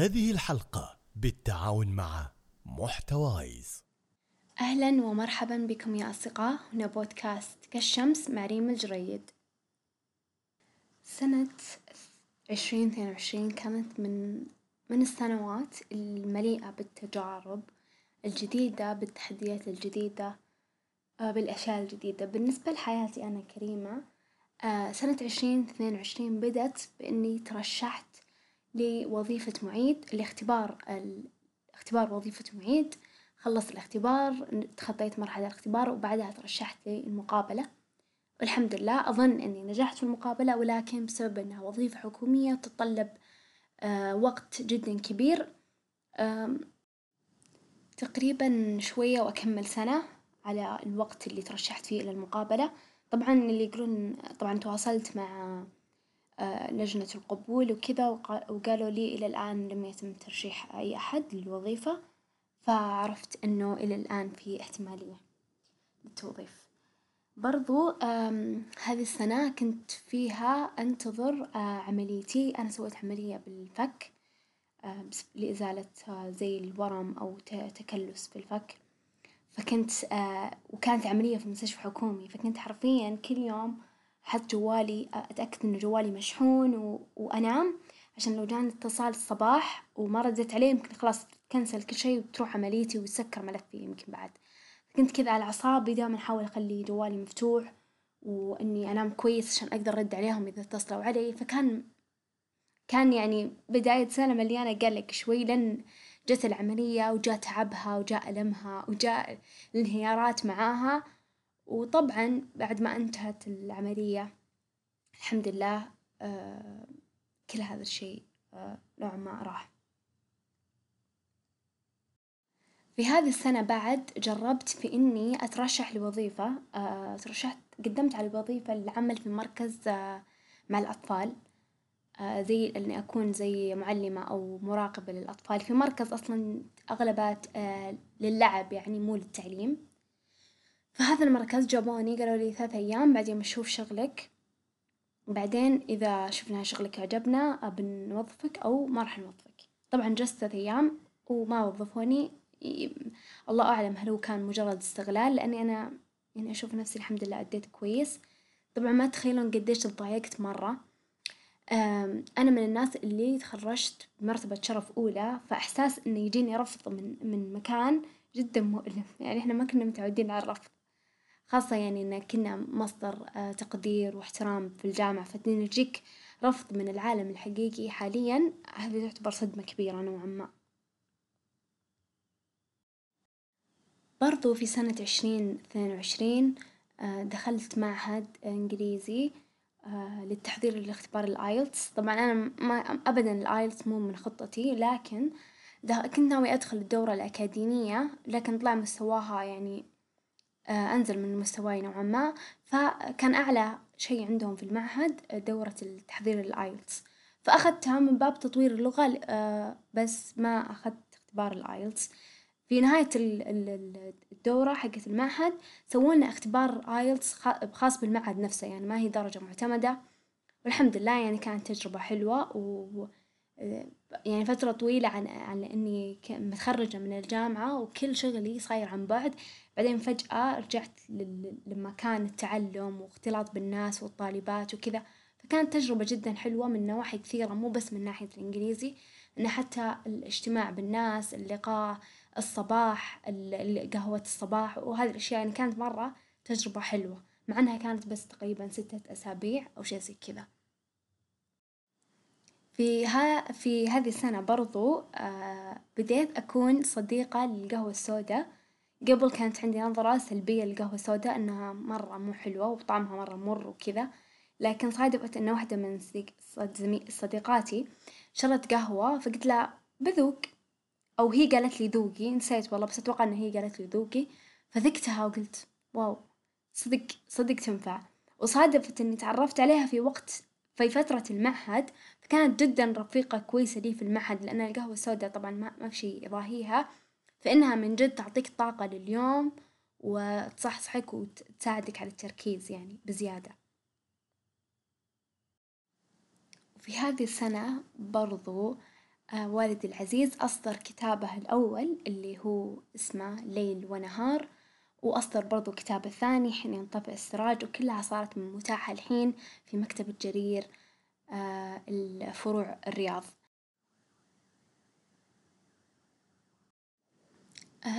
هذه الحلقة بالتعاون مع محتوايز. أهلا ومرحبا بكم يا أصدقاء. هنا بودكاست كالشمس مع ريم الجريد. سنة عشرين اثنين وعشرين كانت من من السنوات المليئة بالتجارب الجديدة بالتحديات الجديدة آه، بالأشياء الجديدة. بالنسبة لحياتي أنا كريمة آه، سنة عشرين اثنين وعشرين بدت بإني ترشحت لوظيفة معيد لاختبار اختبار وظيفة معيد. خلصت الاختبار تخطيت مرحلة الاختبار وبعدها ترشحت للمقابلة. والحمد لله أظن إني نجحت في المقابلة ولكن بسبب إنها وظيفة حكومية تتطلب آه، وقت جدا كبير. تقريبا شوية وأكمل سنة على الوقت اللي ترشحت فيه إلى المقابلة. طبعا اللي يقولون طبعا تواصلت مع لجنة القبول وكذا وقالوا لي إلى الآن لم يتم ترشيح أي أحد للوظيفة فعرفت إنه إلى الآن في احتمالية للتوظيف. برضو هذه السنة كنت فيها أنتظر آه، عمليتي. أنا سويت عملية بالفك لإزالة آه، زي الورم أو تكلس في الفك. فكنت وكانت عملية في مستشفى حكومي فكنت حرفيا كل يوم أحط جوالي أتأكد إن جوالي مشحون و... وأنام عشان لو جاني اتصال الصباح وما رديت عليه يمكن خلاص تكنسل كل شي وتروح عمليتي ويسكر ملفي يمكن بعد. كنت كذا على أعصابي دائما أحاول أخلي جوالي مفتوح وإني أنام كويس عشان أقدر أرد عليهم إذا اتصلوا علي. فكان كان يعني بداية سنة مليانة قلق شوي لأن جت العملية وجاء تعبها وجاء ألمها وجاء الانهيارات معاها. وطبعا بعد ما انتهت العملية الحمد لله آه كل هذا الشيء آه نوعا ما راح. في هذه السنة بعد جربت في إني أترشح لوظيفة آه ترشحت قدمت على وظيفة للعمل في مركز مع الأطفال زي إني أكون زي معلمة أو مراقبة للأطفال. في مركز أصلا أغلبات آه للعب يعني مو للتعليم. فهذا المركز جابوني قالوا لي ثلاث أيام بعدين بنشوف شغلك. بعدين إذا شفنا شغلك عجبنا بنوظفك أو ما راح نوظفك. طبعا جلست ثلاث أيام وما وظفوني. الله أعلم هل هو كان مجرد استغلال لأني أنا يعني أشوف نفسي الحمد لله أديت كويس. طبعا ما تخيلون قديش تضايقت مرة. أنا من الناس اللي تخرجت بمرتبة شرف أولى فإحساس إنه يجيني رفض من من مكان جدا مؤلم. يعني إحنا ما كنا متعودين على الرفض. خاصة يعني إن كنا مصدر آه، تقدير واحترام في الجامعة فإن يجيك رفض من العالم الحقيقي حاليا هذه تعتبر صدمة كبيرة نوعا ما. برضو في سنة عشرين اثنين وعشرين آه، دخلت معهد إنجليزي آه، للتحضير لاختبار ال IELTS طبعا أنا ما أبدا ال IELTS مو من خطتي لكن كنت ناوي أدخل الدورة الأكاديمية لكن طلع مستواها يعني أنزل من مستواي نوعا ما. فكان أعلى شي عندهم في المعهد آه، دورة التحضير ال IELTS فأخذتها من باب تطوير اللغة آه، بس ما أخذت اختبار ال IELTS في نهاية الدورة حقت المعهد سوولنا اختبار آيلتس خاص بالمعهد نفسه يعني ما هي درجة معتمدة. والحمد لله يعني كانت تجربة حلوة و يعني فترة طويلة عن عن إني متخرجة من الجامعة وكل شغلي صاير عن بعد. بعدين فجأة رجعت لمكان التعلم واختلاط بالناس والطالبات وكذا. فكانت تجربة جدا حلوة من نواحي كثيرة مو بس من ناحية الإنجليزي إن حتى الاجتماع بالناس اللقاء الصباح قهوة الصباح وهذه الأشياء. يعني كانت مرة تجربة حلوة مع إنها كانت بس تقريبا ستة أسابيع أو شي زي كذا. في ها في هذه السنة برضو آه بديت أكون صديقة للقهوة السوداء. قبل كانت عندي نظرة سلبية للقهوة السوداء إنها مرة مو حلوة وطعمها مرة مر وكذا. لكن صادفت إن واحدة من صديق صديقاتي شرت قهوة فقلت لها بذوق. أو هي قالت لي ذوقي نسيت والله بس أتوقع إن هي قالت لي ذوقي. فذقتها وقلت واو صدق صدق تنفع. وصادفت إني تعرفت عليها في وقت في فترة المعهد فكانت جدا رفيقة كويسة لي في المعهد لأن القهوة السوداء طبعا ما, ما في شي يضاهيها. فإنها من جد تعطيك طاقة لليوم وتصحصحك وتساعدك على التركيز يعني بزيادة. وفي هذه السنة برضو آه، والدي العزيز أصدر كتابه الأول اللي هو اسمه ليل ونهار وأصدر برضو كتابه الثاني حين ينطفئ السراج وكلها صارت متاحة الحين في مكتبة جرير آه، الفروع الرياض.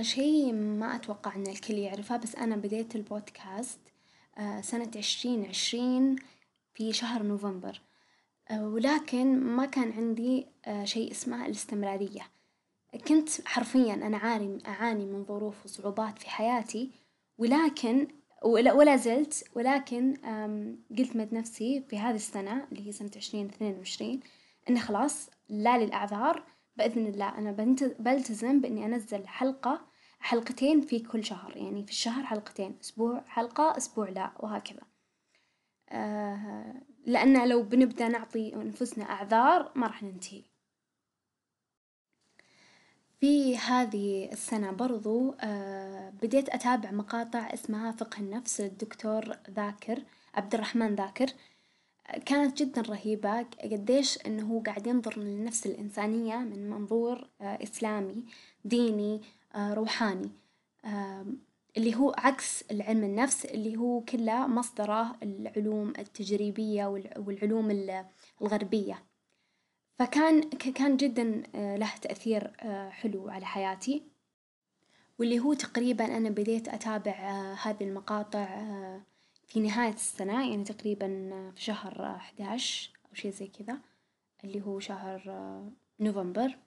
شي ما أتوقع إن الكل يعرفه بس أنا بديت البودكاست آه سنة عشرين عشرين في شهر نوفمبر. آه ولكن ما كان عندي آه شي اسمه الاستمرارية. كنت حرفيا أنا عاني أعاني من ظروف وصعوبات في حياتي ولكن ولا, زلت ولكن قلت مد نفسي في هذه السنة اللي هي سنة عشرين اثنين وعشرين إنه خلاص لا للأعذار بإذن الله. أنا بلتزم بإني أنزل حلقة حلقتين في كل شهر. يعني في الشهر حلقتين. أسبوع حلقة أسبوع لا وهكذا. آه لأن لو بنبدأ نعطي أنفسنا أعذار ما راح ننتهي. في هذه السنة برضو آه بديت أتابع مقاطع اسمها فقه النفس. للدكتور ذاكر عبد الرحمن ذاكر. كانت جدا رهيبة. قديش إنه هو قاعد ينظر للنفس الإنسانية من منظور آه، إسلامي ديني آه، روحاني. اللي هو عكس العلم النفس اللي هو كله مصدره العلوم التجريبية والعلوم الغربية. فكان كان جدا آه، له تأثير حلو على حياتي. واللي هو تقريبا أنا بديت أتابع هذه المقاطع في نهاية السنة يعني تقريبا في شهر أحداش أو شي زي كذا اللي هو شهر نوفمبر.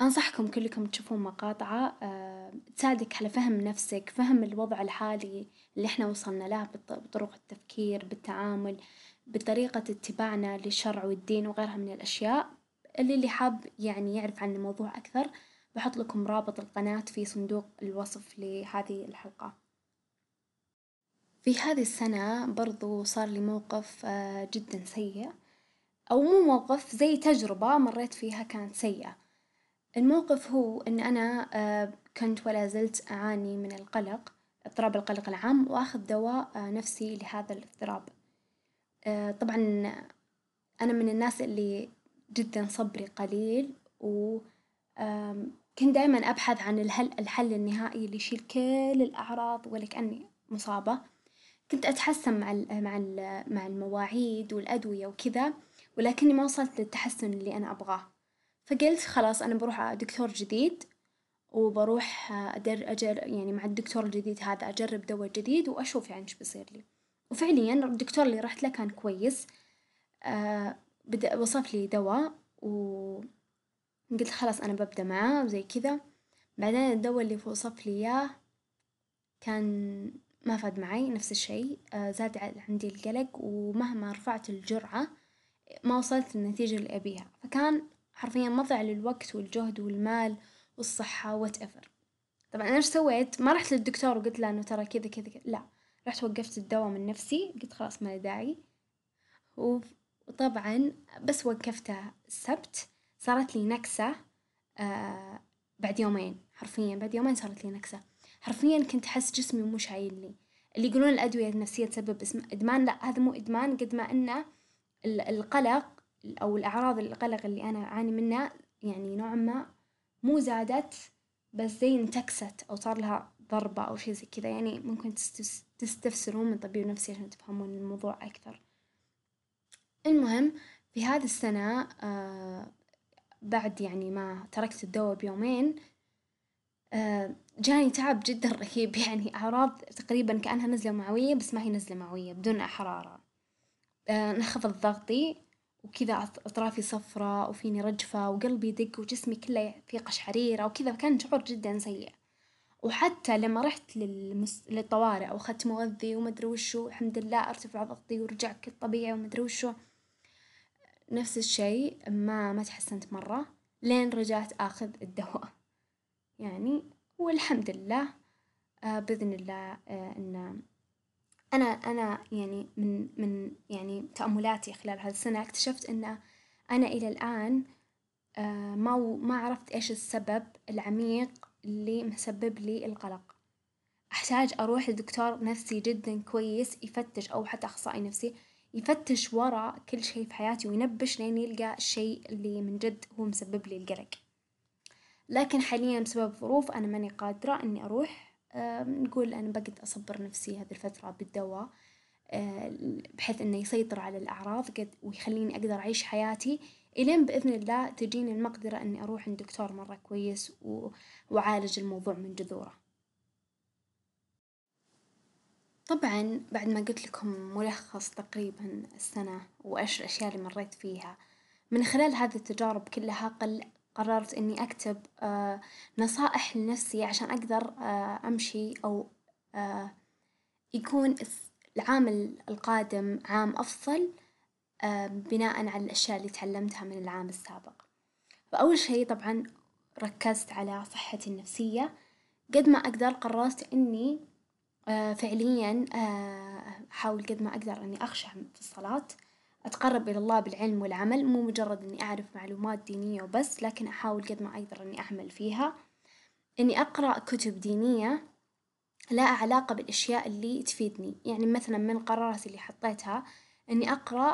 أنصحكم كلكم تشوفون مقاطعة تساعدك على فهم نفسك فهم الوضع الحالي اللي إحنا وصلنا له بطرق التفكير بالتعامل بطريقة اتباعنا للشرع والدين وغيرها من الأشياء. اللي اللي حاب يعني يعرف عن الموضوع أكثر بحط لكم رابط القناة في صندوق الوصف لهذه الحلقة. في هذه السنة برضو صار لي موقف آه، جدا سيء. أو مو موقف زي تجربة مريت فيها كانت سيئة. الموقف هو إن أنا آه، كنت ولا زلت أعاني من القلق اضطراب القلق العام وأخذ دواء آه، نفسي لهذا الاضطراب. طبعا أنا من الناس اللي جدا صبري قليل و كنت دايما أبحث عن الحل, الحل النهائي اللي يشيل كل الأعراض ولكأني مصابة. كنت أتحسن مع مع مع المواعيد والأدوية وكذا ولكني ما وصلت للتحسن اللي أنا أبغاه. فقلت خلاص أنا بروح دكتور جديد وبروح أدر أجر يعني مع الدكتور الجديد هذا أجرب دواء جديد وأشوف يعني إيش بيصير لي. وفعليا الدكتور اللي رحت له كان كويس. آه بدأ وصف لي دواء وقلت خلاص أنا ببدأ معاه وزي كذا. بعدين الدواء اللي وصف لي إياه كان ما فاد معي نفس الشي آه، زاد عندي القلق ومهما رفعت الجرعة ما وصلت للنتيجة اللي أبيها. فكان حرفيا مضيع للوقت والجهد والمال والصحة whatever طبعا أنا إيش سويت؟ ما رحت للدكتور وقلت له إنه ترى كذا كذا لا رحت وقفت الدواء من نفسي قلت خلاص ما داعي. وطبعا بس وقفته السبت صارت لي نكسة آه بعد يومين. حرفيا بعد يومين صارت لي نكسة. حرفيا كنت أحس جسمي مو شايلني اللي يقولون الأدوية النفسية تسبب إدمان لا هذا مو إدمان قد ما إنه القلق أو الأعراض القلق اللي أنا أعاني منها يعني نوعا ما مو زادت بس زي انتكست أو صار لها ضربة أو شي زي كذا. يعني ممكن تستفسرون من طبيب نفسي عشان تفهمون الموضوع أكثر. المهم في هذه السنة آه بعد يعني ما تركت الدواء بيومين جاني تعب جدا رهيب. يعني أعراض تقريبا كأنها نزلة معوية بس ما هي نزلة معوية بدون حرارة آه انخفض ضغطي وكذا أطرافي صفرة وفيني رجفة وقلبي يدق وجسمي كله في قشعريرة وكذا. كان شعور جدا سيء. وحتى لما رحت للمس... للطوارئ أو أخذت مغذي ومدري وشو الحمد لله أرتفع ضغطي ورجع كالطبيعي ومدري وشو. نفس الشي ما ما تحسنت مرة. لين رجعت آخذ الدواء. يعني والحمد لله آه بإذن الله آه إن أنا أنا يعني من من يعني تأملاتي خلال هذه السنة اكتشفت إن أنا إلى الآن آه ما ما عرفت إيش السبب العميق اللي مسبب لي القلق. أحتاج أروح لدكتور نفسي جدا كويس يفتش أو حتى أخصائي نفسي يفتش ورا كل شي في حياتي وينبش لين يلقى الشي اللي من جد هو مسبب لي القلق، لكن حاليا بسبب ظروف أنا ماني قادرة إني أروح نقول أنا بقعد أصبر نفسي هذي الفترة بالدواء بحيث إنه يسيطر على الأعراض قد ويخليني أقدر أعيش حياتي إلين بإذن الله تجيني المقدرة إني أروح عند دكتور مرة كويس وأعالج الموضوع من جذوره. طبعًا بعد ما قلت لكم ملخص تقريبًا السنة وإيش الأشياء اللي مريت فيها، من خلال هذه التجارب كلها قل قررت إني أكتب نصائح لنفسي عشان أقدر أمشي أو يكون العام القادم عام أفظل بناءً على الأشياء اللي تعلمتها من العام السابق، فأول شي طبعًا ركزت على صحتي النفسية. قد ما أقدر قررت إني فعليًا أحاول قد ما أقدر إني أخشع في الصلاة، أتقرب إلى الله بالعلم والعمل مو مجرد إني أعرف معلومات دينية وبس، لكن أحاول قد ما أقدر إني أعمل فيها، إني أقرأ كتب دينية لها علاقة بالأشياء اللي تفيدني، يعني مثلًا من القرارات اللي حطيتها إني أقرأ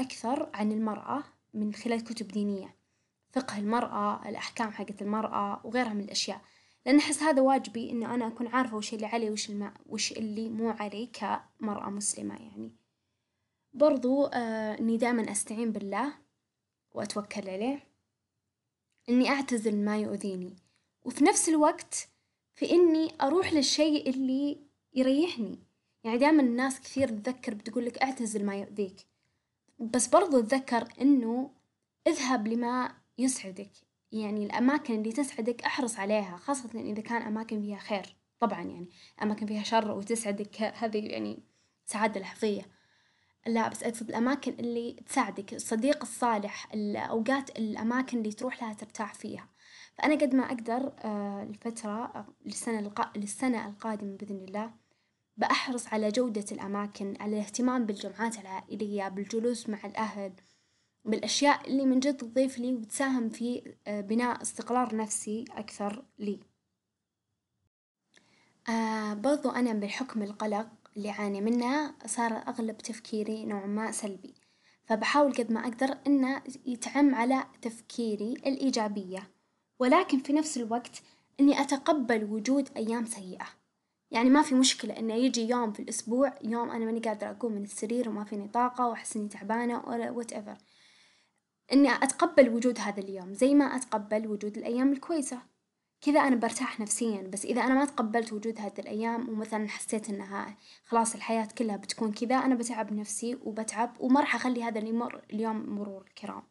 أكثر عن المرأة من خلال كتب دينية، فقه المرأة، الأحكام حقت المرأة وغيرها من الأشياء، لأن أحس هذا واجبي إنه أنا أكون عارفة وش اللي علي وش الم- وش اللي مو علي كمرأة مسلمة يعني، برضو إني دائمًا أستعين بالله وأتوكل عليه، إني أعتزل ما يؤذيني، وفي نفس الوقت في إني أروح للشيء اللي يريحني، يعني دايمًا الناس كثير تذكر بتقولك اعتزل ما يؤذيك، بس برضو أتذكر إنه اذهب لما يسعدك، يعني الأماكن اللي تسعدك أحرص عليها خاصة إذا كان أماكن فيها خير. طبعًا يعني أماكن فيها شر وتسعدك هذي يعني سعادة لحظية، لا بس أقصد الأماكن اللي تساعدك الصديق الصالح الأوقات الأماكن اللي تروح لها ترتاح فيها، فأنا قد ما أقدر الفترة للسنة الق- للسنة القادمة بإذن الله بأحرص على جودة الأماكن على الاهتمام بالجمعات العائلية بالجلوس مع الأهل بالأشياء اللي من جد تضيف لي وتساهم في بناء استقرار نفسي أكثر لي، برضو أنا بحكم القلق اللي أعاني منه صار أغلب تفكيري نوعًا ما سلبي، فبحاول قد ما أقدر إنه يتعم على تفكيري الإيجابية، ولكن في نفس الوقت إني أتقبل وجود أيام سيئة، يعني ما في مشكلة إنه يجي يوم في الأسبوع يوم أنا ماني قادرة أقوم من السرير وما فيني طاقة وأحس إني تعبانة whatever، إني أتقبل وجود هذا اليوم زي ما أتقبل وجود الأيام الكويسة، كذا أنا برتاح نفسيًا، بس إذا أنا ما تقبلت وجود هذي الأيام ومثلًا حسيت إنها خلاص الحياة كلها بتكون كذا أنا بتعب نفسي وبتعب وما راح أخلي هذا يمر اليوم مرور الكرام،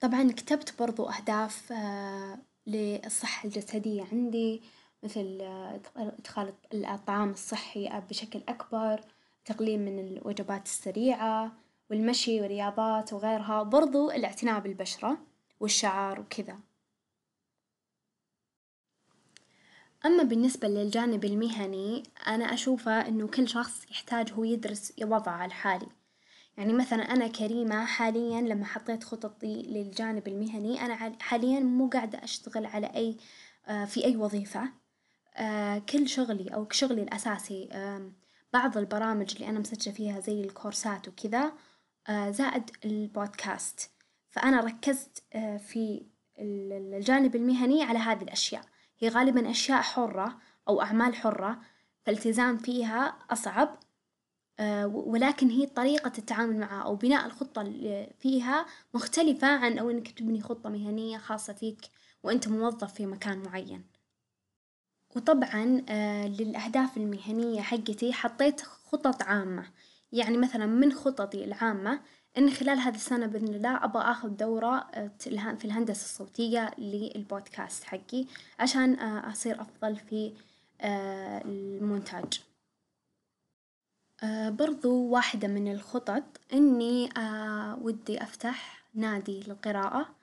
طبعًا كتبت برضو أهداف للصحة الجسدية عندي مثل إدخال الطعام الصحي بشكل أكبر، تقليل من الوجبات السريعة والمشي والرياضات وغيرها، برضو الاعتناء بالبشرة والشعر وكذا، أما بالنسبة للجانب المهني أنا أشوفه إنه كل شخص يحتاج هو يدرس وضعه الحالي، يعني مثلًا أنا كريمة حاليًا لما حطيت خططي للجانب المهني أنا حاليًا مو قاعدة أشتغل على أي في أي وظيفة. كل شغلي أو شغلي الأساسي بعض البرامج اللي أنا مسجلة فيها زي الكورسات وكذا زائد البودكاست، فأنا ركزت في الجانب المهني على هذي الأشياء، هي غالبًا أشياء حرة أو أعمال حرة فالالتزام فيها أصعب. ولكن هي طريقة التعامل معها أو بناء الخطة فيها مختلفة عن أو إنك تبني خطة مهنية خاصة فيك وإنت موظف في مكان معين، وطبعًا للأهداف المهنية حقتي حطيت خطط عامة، يعني مثلًا من خططي العامة إن خلال هذي السنة بإذن الله أبغى آخذ دورة في الهندسة الصوتية للبودكاست حقي عشان أصير أفظل في المونتاج، برضو واحدة من الخطط إني ودي أفتح نادي للقراءة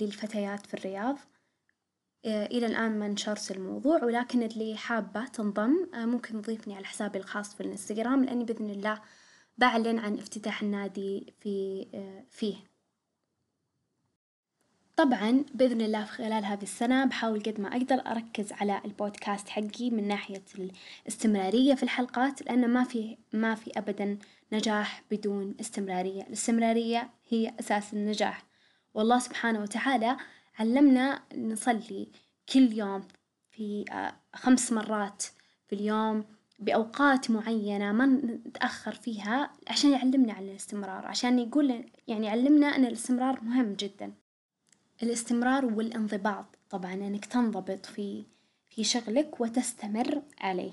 للفتيات في الرياض، إلى الآن ما نشرت الموضوع ولكن اللي حابة تنضم ممكن تضيفني على حسابي الخاص في الإنستجرام لأني بإذن الله بعلن عن افتتاح النادي في فيه. طبعا بإذن الله في خلال هذه السنة بحاول قد ما أقدر أركز على البودكاست حقي من ناحية الاستمرارية في الحلقات لأن ما في ما في أبدا نجاح بدون استمرارية، الاستمرارية هي أساس النجاح، والله سبحانه وتعالى علمنا نصلي كل يوم في خمس مرات في اليوم بأوقات معينة ما نتأخر فيها عشان يعلمنا على الاستمرار، عشان يقول يعني يعلمنا أن الاستمرار مهم جدا. الاستمرار والانضباط طبعا إنك تنضبط في في شغلك وتستمر عليه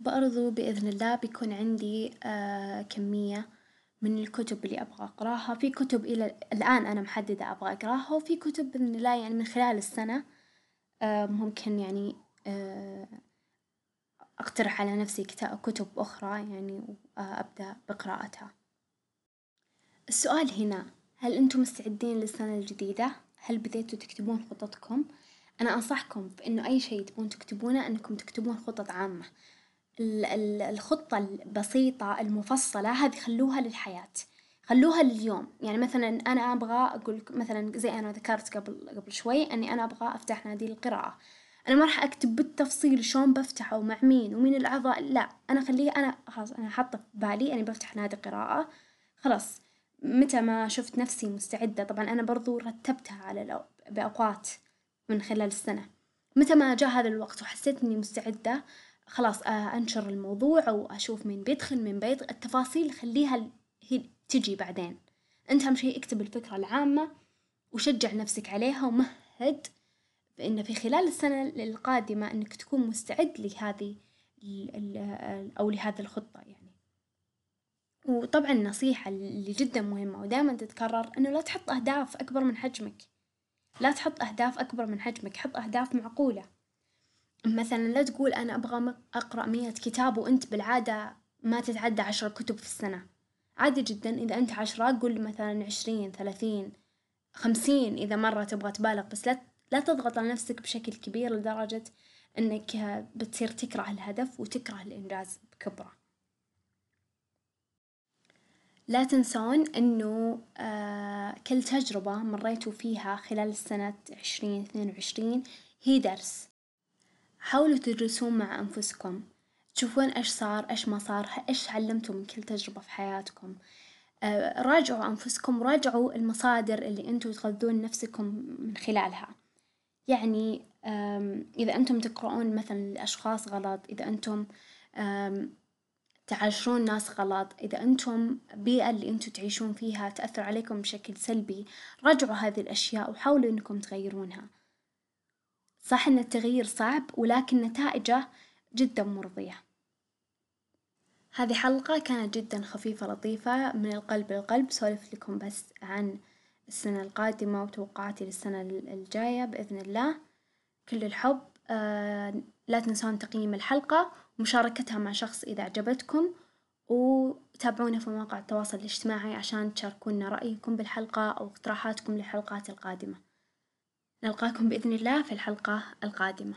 برضو بإذن الله بيكون عندي آه كمية من الكتب اللي أبغى أقراها في كتب إلى الآن أنا محددة أبغى أقراها وفي كتب بإذن الله يعني من خلال السنة آه ممكن يعني أقترح على نفسي كتب أخرى يعني وأبدأ بقراءتها السؤال هنا هل أنتم مستعدين للسنة الجديدة؟ هل بديتوا تكتبون خططكم؟ أنا أنصحكم بإنه أي شيء تبون تكتبونه إنكم تكتبون خطط عامة، الخطة البسيطة المفصلة هذه خلوها للحياة، خلوها لليوم، يعني مثلا أنا أبغى أقول مثلا زي أنا ذكرت قبل قبل شوي إني أنا أبغى أفتح نادي القراءة، أنا ما راح أكتب بالتفصيل شلون بفتحه ومع مين ومين الأعضاء، لا أنا أخليه أنا خلاص أنا حاطة في بالي إني بفتح نادي قراءة خلاص. متى ما شفت نفسي مستعدة طبعا أنا برضو رتبتها على بأوقات من خلال السنة، متى ما جاء هذا الوقت وحسيت إني مستعدة خلاص أنشر الموضوع أو أشوف مين بيدخل مين بيدخل التفاصيل خليها هي تجي بعدين، أنت أهم شي اكتب الفكرة العامة وشجع نفسك عليها ومهد بإن في خلال السنة القادمة إنك تكون مستعد لهذه أو لهذه الخطة يعني. وطبعا نصيحة اللي جدا مهمة ودائما تتكرر إنه لا تحط أهداف أكبر من حجمك، لا تحط أهداف أكبر من حجمك، حط أهداف معقولة، مثلا لا تقول أنا أبغى أقرأ مية كتاب وأنت بالعادة ما تتعدى عشر كتب في السنة، عادي جدا إذا أنت عشرة قول مثلا عشرين ثلاثين خمسين إذا مرة تبغى تبالغ بس لا لا تضغط على نفسك بشكل كبير لدرجة إنك بتصير تكره الهدف وتكره الإنجاز بكبره. لا تنسون إنه آه كل تجربة مريتوا فيها خلال سنة عشرين اثنين وعشرين هي درس، حاولوا تدرسون مع أنفسكم، تشوفون إيش صار إيش ما صار إيش علمتوا من كل تجربة في حياتكم، آه راجعوا أنفسكم وراجعوا المصادر اللي أنتوا تغذون نفسكم من خلالها، يعني إذا أنتم تقرؤون مثلا لأشخاص غلط إذا أنتم تعاشرون ناس غلط إذا أنتم البيئة اللي أنتم تعيشون فيها تأثر عليكم بشكل سلبي راجعوا هذه الأشياء وحاولوا أنكم تغيرونها، صح أن التغيير صعب ولكن نتائجه جدا مرضية، هذه حلقة كانت جدا خفيفة لطيفة من القلب للقلب سولف لكم بس عن السنة القادمة وتوقعاتي للسنة الجاية بإذن الله، كل الحب. آه لا تنسون تقييم الحلقة ومشاركتها مع شخص إذا عجبتكم وتابعونا في مواقع التواصل الاجتماعي عشان تشاركونا رأيكم بالحلقة أو اقتراحاتكم للحلقات القادمة، نلقاكم بإذن الله في الحلقة القادمة.